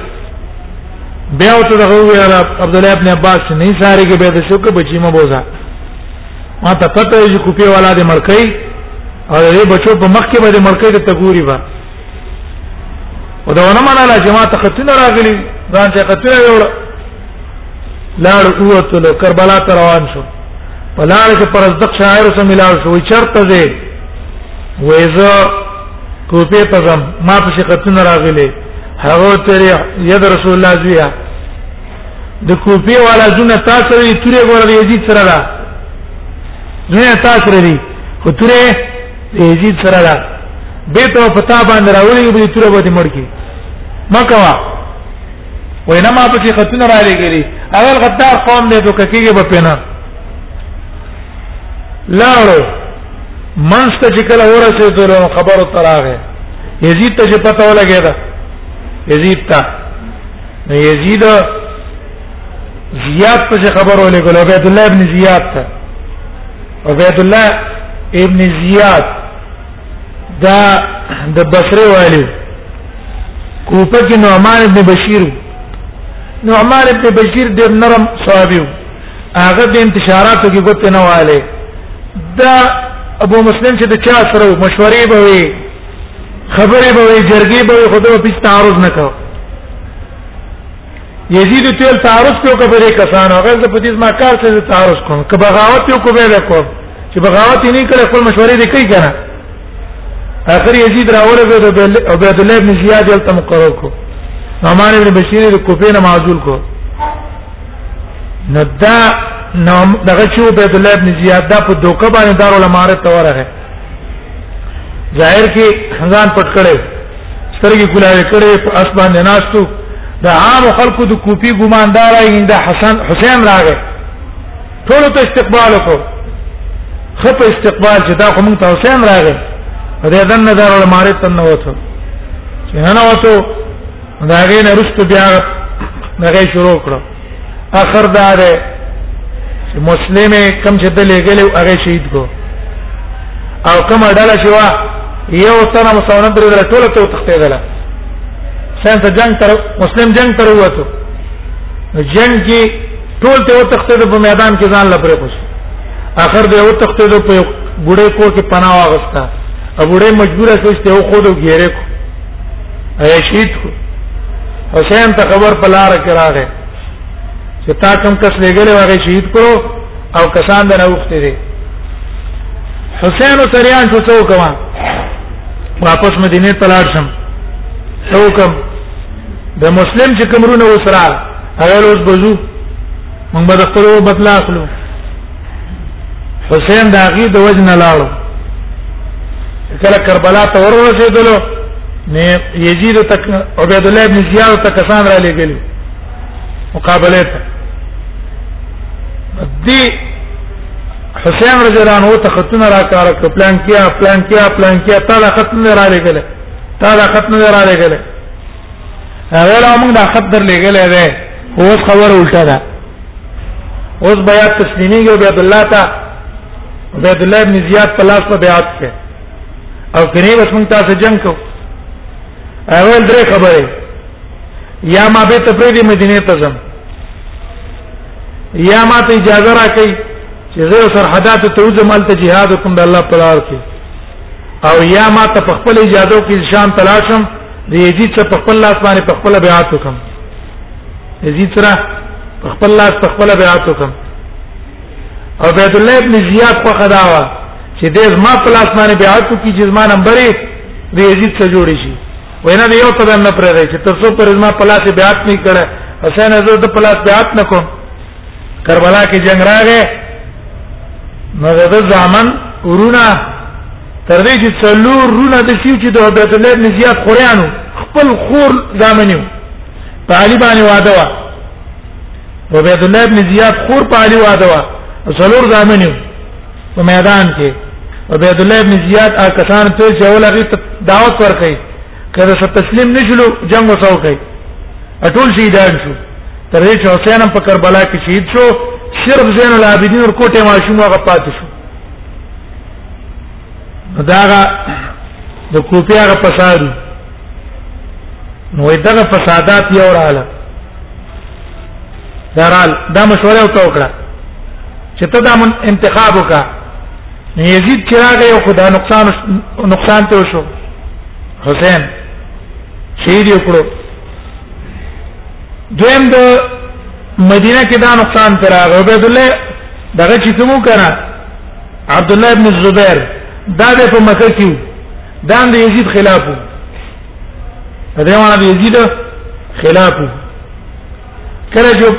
بیا ته دغه ویل عبد الله ابن عباس نه ساري کې به د شوک بچی مبوزا ما ته پته یې کوپې والا دې مړکې او دې بچو په مخ کې باندې مړکې ته تګوري با او دا ونه مناله چې ما ته خطونه راغلي ځان چې خطونه وړ لاړ اوته له کربلا ته روان شو په لار کې پر صدق شاعر سره ملاو شو چرته دې وېزه کوپې ته ځم ما په خطونه راغلي هغه ترې ید رسول الله زویا د کوپی والا زونه تاسو یې تورې ګور د یزید سره ده زونه تاسو لري خو تورې د یزید سره ده به ته پتا باندې راولې به تورې به مړ کی مکوا وینا ما په خطونه را لګري اول غدار قوم دې دوک کېږي په پینا لاړو منسته چې کله ورسېدل خبرو تراغه یزید ته چې پته ولګی دا یزید ته نو یزید زیاد په خبر ولې ګل عبد الله ابن زیاد ته عبد الله ابن زیاد دا د بصره والي کوپه کې نعمان ابن بشیر نعمان ابن بشیر ډېر نرم صحابي هغه د انتشاراتو کې ګوت نه والي دا ابو مسلم چې د چا سره مشورې به وي خبرې به وي جرګې به وي خو به هیڅ تعارض نه کاو یزید تل تعارض کو کبرې کسان هغه د پدیز ما کار څه تعارض کوم که بغاوت یو کو به کو چې بغاوت نه کړي خپل مشورې دې کوي کنه اخر یزید راوړل به عبد الله بن زیاد یل تم قرو کو نعمان بن بشیر د کوپې نه معزول کو ندا نو دغه چې عبد الله بن زیاد دا په دوکه باندې دار علماء ته ورغه ظاهر کې ځان پټ کړي سترګې کولاوي کړي په اسمان نه ناشتو د عام خلکو د کوپی ګمان دار ایند حسن حسین راغی ټول ته استقبال وکړو خپ استقبال چې دا خو مونږ ته حسین راغی دې دن نظر ول مارې تن وته چې نه وته دا غي نه رست بیا هغه شروع کړو اخر دا ده چې مسلمه کم چې دلې غلې هغه شهید کو او کوم ډله چې وا یو تنه مسلمان درې ټوله ته تختیدله څنګه جنگ تر مسلم جنگ تر وته جنگ کې ټول ته وتختید په میدان کې ځان لپاره خوش اخر دی وتختید په ګړې کو کې پناه واغستا ابوړې مجبور شوسته او خود غیره کو شهید حسین ته خبر په لار کې راغی چې تا کوم کس لګلې وغه شهید کړو او کسان د نوښتې دي حسین او سریان شو څو کما واپس مدینه ته لاړ شم څو کم د مسلم چې کومرونه وسرال هغه اوس بزو موږ به خپل بدلا اخلو حسین د هغه د وجه نه لاړو کله کربلا ته ورسېدلو نه یزید تک عبید الله ابن زیاد ته کسان را لګل مقابله ته دی حسین رضی الله عنه ته خطونه را کار کړ پلان کیا پلان کیا پلان کیا تا دا خط نه را لګل تا دا خط نه را لګل ویل موږ دا خط در لګلې ده اوس خبره الټه ده اوس بیا تسلیمي ګو عبد الله تا عبد الله ابن زیاد په لاس په بیعت کې او کني بس موږ تاسو جنگ کو اول درې خبره یا ما به تفریدی مدینه ته ځم یا ما ته اجازه راکړي چې زه سرحدات ته وځم ال ته jihad کوم د الله په لار کې او یا ما ته په خپل اجازه کې شام تلاشم د یزید څخه په خپل لاس باندې په خپل بیعت وکم یزید سره په خپل لاس په خپل بیعت وکم او بیت الله ابن زیاد په خداوا چې د ما په لاس باندې بیعت وکي چې زما نمبر یې د یزید سره جوړ شي وینا دی یو قدم نه پرې چې تر څو پر زما په لاس بیعت نه کړه حسین زه د په لاس بیعت نه کوم کربلا کې جنگ راغې نو د ځامن ورونه تر دې چې څلور رونه د سیو چې د عبد الله بن زیاد خورانو خپل خور زامنیو په علي باندې واده وا عبد الله بن زیاد خور په علي واده وا څلور زامنیو په میدان کې عبد الله بن زیاد آ کسان ته چې ولغی دعوت ورکړي کله چې تسلیم نشلو جنگ وسو کوي اټول شهیدان شو تر دې چې حسین هم په کربلا کې شهید شو صرف زین العابدین ورکوټه ماشوم هغه پاتې شو داغه د کوپی هغه فساد نو دغه فسادات یو رااله درال دا مشوره او توکړه چې ته دا من انتخاب وکا یزید چې راغی او خدا نقصان نقصان ته وشو حسین شهید وکړو دویم د مدینه کې دا نقصان تر هغه عبد الله دغه چې کوم کنه عبد الله ابن الزبير دا به په مکه کې دا د یزید خلاف دا ونه د یزید خلاف کله جو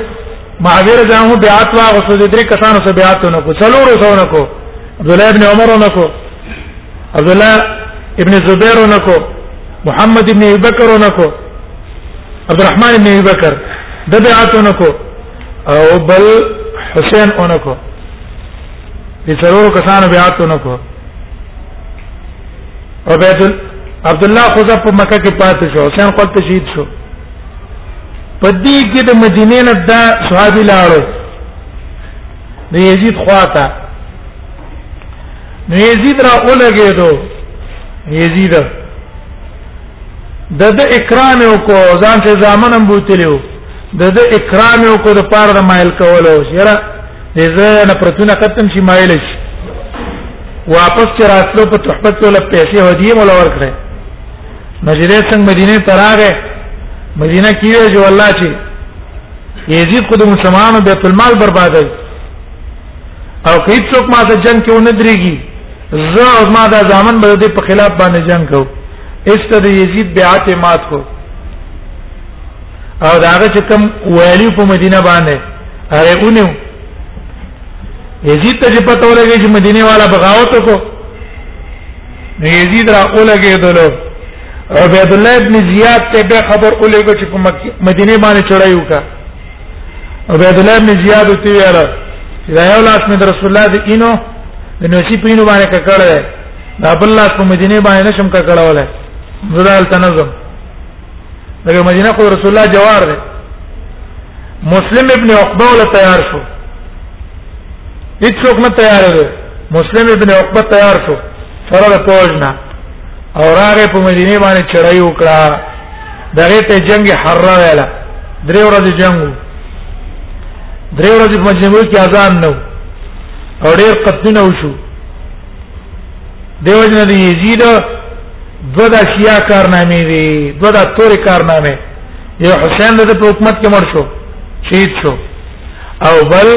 معاویه رضی الله بیعت وا او سود درې کسانو سره بیعت نه کو څلورو سره نه کو عبد الله ابن عمر نه کو عبد الله ابن زبیر نه کو محمد ابن ابي بکر نه کو عبد الرحمن ابن ابي بکر د بیعت نه کو او بل حسین اونکو د څلورو کسانو بیعت اونکو او بیت عبد الله خو په مکه کې پاتې شو حسین خپل ته شهید شو په دې کې د مدینې نه دا صحابي لاړو د یزید خواته نو یزید را اولګېدو یزید د د اکرام او کو ځان ته ځامنم بوتلیو د د اکرام یو کو د پاره د مایل کولو یره د زړه نه پرتونه ختم شي مایل شي واپس چې راتلو په تحفه کې ولا پیسې هدیه مولا ورکړه مسجد څنګه مدینه تراغه مدینه کې وی جو الله چې یزید خود مسلمانانو بیت المال برباد کړ او کیت څوک ما ته جنگ کې ونه درېږي زه او ما دا ځامن به دې په خلاف باندې جنگ کوم استد یزید بیعت مات کو او دا هغه چې کوم ویلی په مدینه باندې هغه اونیو یزید ته چې پته ولګی چې مدینه والا بغاوت وکړو نو یزید را اولګېدل عبید الله ابن زیاد ته به خبر اولګو چې په مدینه باندې چړای وکا عبید الله ابن زیاد ته ویل چې دا یو لاس مې رسول الله دې اینو د نوسی پینو باندې ککړه دا بل لاس په مدینه باندې نشم ککړه ولا زړه تنظم دغه مدینه خو رسول الله جوار دی مسلم ابن عقبه ولا تیار شو هیڅوک نه تیار دی مسلم ابن عقبه تیار شو سره د پوجنا او راغه په مدینه باندې چړای وکړه دغه ته جنگ حره ویلا درې ورځې جنگ درې ورځې په مجموع کې اذان نو او ډېر قتلونه وشو دیو جن دی یزید دو دا شیعه کارنامې دي دو دا تورې کارنامې یو حسین د حکومت کې مړ شو شهید شو او بل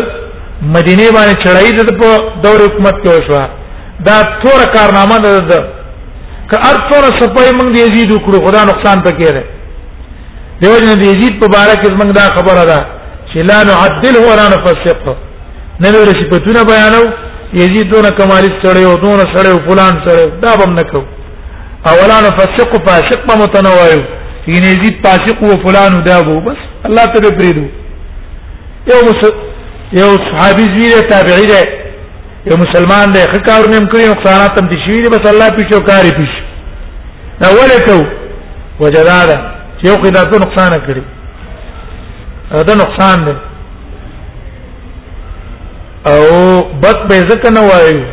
مدینه باندې چړای د په دور حکومت کې وشو دا تور کارنامه ده ده که ار تور سپای موږ دی یزید وکړو خدا نقصان پکې ده دیو جن دی یزید په باره کې موږ دا خبره ده چې لا نعدله ولا نفسقه نه ور صفاتونه بیانو یزید دون کمال سره او دون سره فلان سره دا بم نکو اولا نفسق فاسق متنوعو یعنی یزید فاسق او فلان دا بو بس الله ته پریدو یو یو صحابي زیره تابعی ده یو مسلمان ده خکار نیم کوي نقصانات تم دي شي بس الله پیچو کاری پیش دا ولته وجدادا یو قدرت نقصان کړی دا نقصان ده او بد به ځکه نه وایو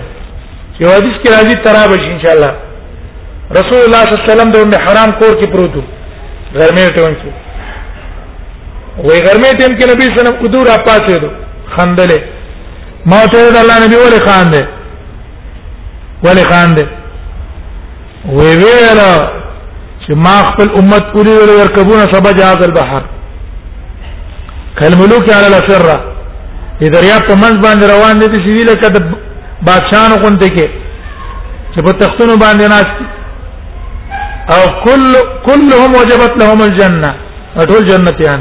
یو حدیث کې راځي ترابش ان شاء الله رسول الله صلی الله علیه وسلم د ام حرام کور کې پروت و غرمه ټیم کې وې غرمه ټیم کې نبی صلی الله علیه وسلم ادور اپاسه دو خندلې ما ته الله نبی ولې خان دی ولې خان دی وی ویل چې ما خپل امت پوری ویل يركبون سبا جهاز البحر کلملوک علی الفره دې دریا په منځ باندې روان دي چې ویل کده بادشاہانو غونډه کې چې په تختونو باندې ناس او کل كلهم وجبت لهم الجنه ټول جنتيان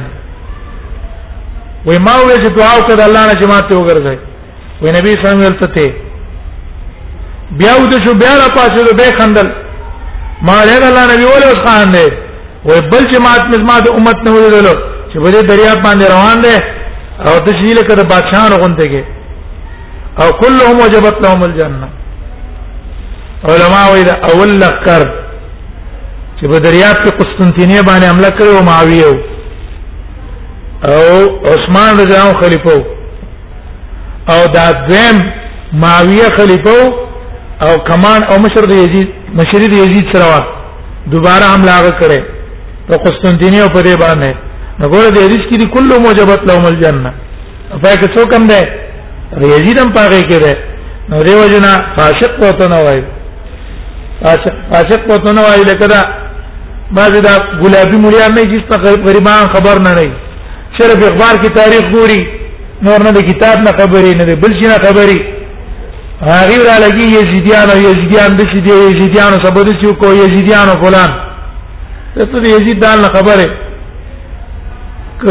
وای ما وې چې دعا وکړه الله نه جماعت وګرځي وې نبی صلی الله علیه وسلم بیا ود شو بیا را پاسې به خندل ما له الله نبی ول اوس خان دی وې بل چې مات مزما د امت نه ویل چې بلې دریا باندې روان دی او د شي له کده بادشاہانو غونډه کې او كلهم وجبت لهم الجنه علماء وی دا اول لقر چې په دریاب کې قسطنطینیه باندې حمله کړو معاویه او عثمان رضی الله عنه خلیفہ او دا دویم معاویه خلیفہ او کمان او مشر د یزید مشر د یزید سره وا دوباره حمله هغه کړي په قسطنطینیه او په دې باندې نګوره د حدیث کې کله موجبت لهم الجنه په کې څوک هم ده یزید هم پاره کې ده نو دیو جنا فاسق وته نه وای فاسق فاسق وته نه وای لکه دا بعضی دا ګلابي مليان نه چې غریبان خبر نه نه صرف اخبار کی تاریخ ګوري نور نه د کتاب نه خبرې نه بل شي نه خبرې هغه را لګي یزیدیان او یزیدیان د چې دی یزیدیان سبب د چې کو یزیدیان فلان ته د یزید دال نه خبره ک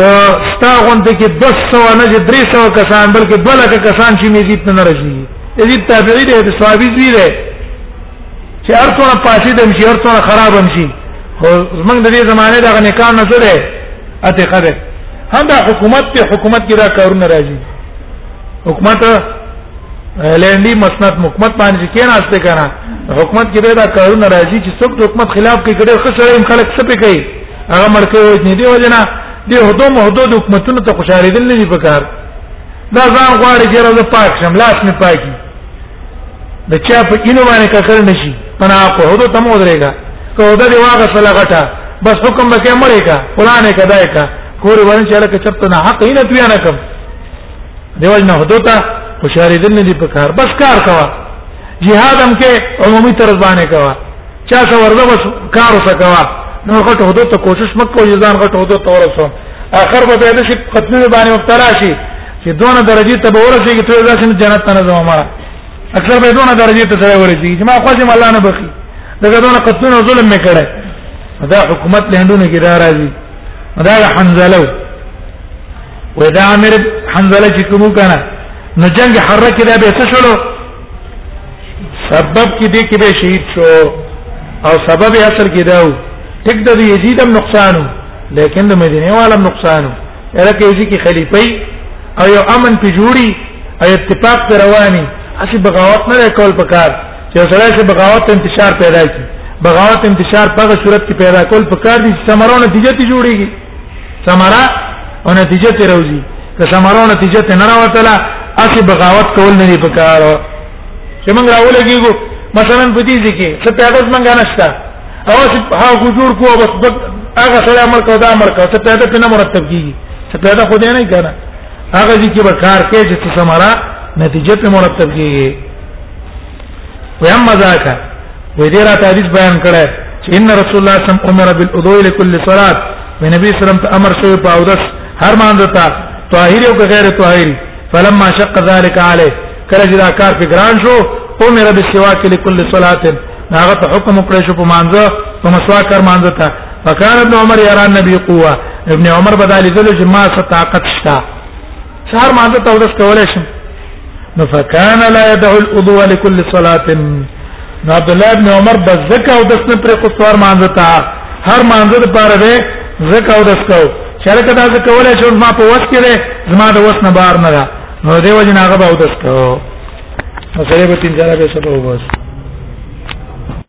ستا غونډه کې 200 نه 300 کسان بلکې 2 لک کسان چې یزید نه راځي یزید تابعی دی د صحابي دی چې ارڅونه پاسې دم شي ارڅونه خراب هم شي خو زمنګ د دې زمانه دغه نکاح نه سره اته خده هم دا حکومت ته حکومت کې دا کارونه راځي حکومت لنډي مسند حکومت باندې کې نه استه کنه حکومت کې دا کارونه راځي چې څوک د حکومت خلاف کې ګډه خسرې خلک سپې کوي هغه مړکه وځنی دی وجنه دی هدو محدود حکومتونو ته خوشاله دي نه دي پکار دا ځان غواړي چې راځه پاک شم لاس نه پاکي د چا په کینو باندې ککر نشي پنا کو هدو تم ودرېګا کو هدا دی واغه سلا غټه بس حکم به کې مړې کا قران کې دای کا کور ورن چې لکه چرته نه حق نه تویا نه کوم دیوال نه هدو ته خوشاري دل نه دی په کار بس کار کوا jihad هم کې عمومي طرز باندې کوا چا څو ورده بس کار وسکوا نو غټ هدو ته کوشش مکو ځان غټ هدو ته ورسو اخر به د شي ختمه باندې مبتلا شي چې دونه درجه ته به ورسېږي ته ځکه چې جنت ته نه ځم مړه اکثر به دونه درجه ته سره ورسېږي چې ما خو چې الله نه بخي دغه دونه قتلونه ظلم میکړه دا حکومت له هندونو کې دا راځي دا حنزله و دا امر حنزله چې کوم کنه نو جنگ حره کې دا به څه شلو سبب کې دې کې به شهید شو او سبب اثر کې دا و ټیک د یزیدم نقصانو لیکن د مدینه والم نقصان الکه یې کی خلیفہ او یو امن په جوړي او اتفاق پر رواني اسی بغاوت نه کول پکار چې سره چې بغاوت انتشار پیدا کی بغاوت انتشار په صورت کې پیدا کول پکار دي سمرو نتیجه تی جوړيږي سمرا او نتیجه تی روزي که سمرو نتیجه ته نه راوتله اسی بغاوت کول نه پکار چې موږ راولګیږو مثلا په دې ځکه چې پیدا موږ نشته او چې هغه جوړ کوو بس هغه سره عمل کوو دا عمل کوو چې پیدا په نه مرتب کیږي چې پیدا خو دې نه کنه هغه ځکه به کار کوي چې څه سمرا نتیجه په مرتب کیږي ویم مزاک وې دې را تعریف بیان کړه چې ان رسول الله صم عمر بالوضوء لكل صلاه من نبی سلام ته امر شوی په اودس هر مانځه ته طاهری او غیر طاهری فلما شق ذلك عليه کله چې دا کار په ګران شو او مې رب سوا کې لكل صلات هغه ته حکم کړی شو په مانځه په مسواک کار مانځه ته فکان ابن عمر یرا نبی قوه ابن عمر بدل دل چې ما ستاقت شتا سهار مانځه ته ورس کولای شم نو فکان لا يدع الوضوء لكل صلاه نو عبد الله ابن عمر بزکه او دسنه پر قصوار مانځه ته هر مانځه لپاره به زکه او دسکو شرکت از کولای شو ما په وس کې ده زما د وس نه بار نه ده نو دیو جن هغه به او دس کو مسله به تین ځله به سبا وباسو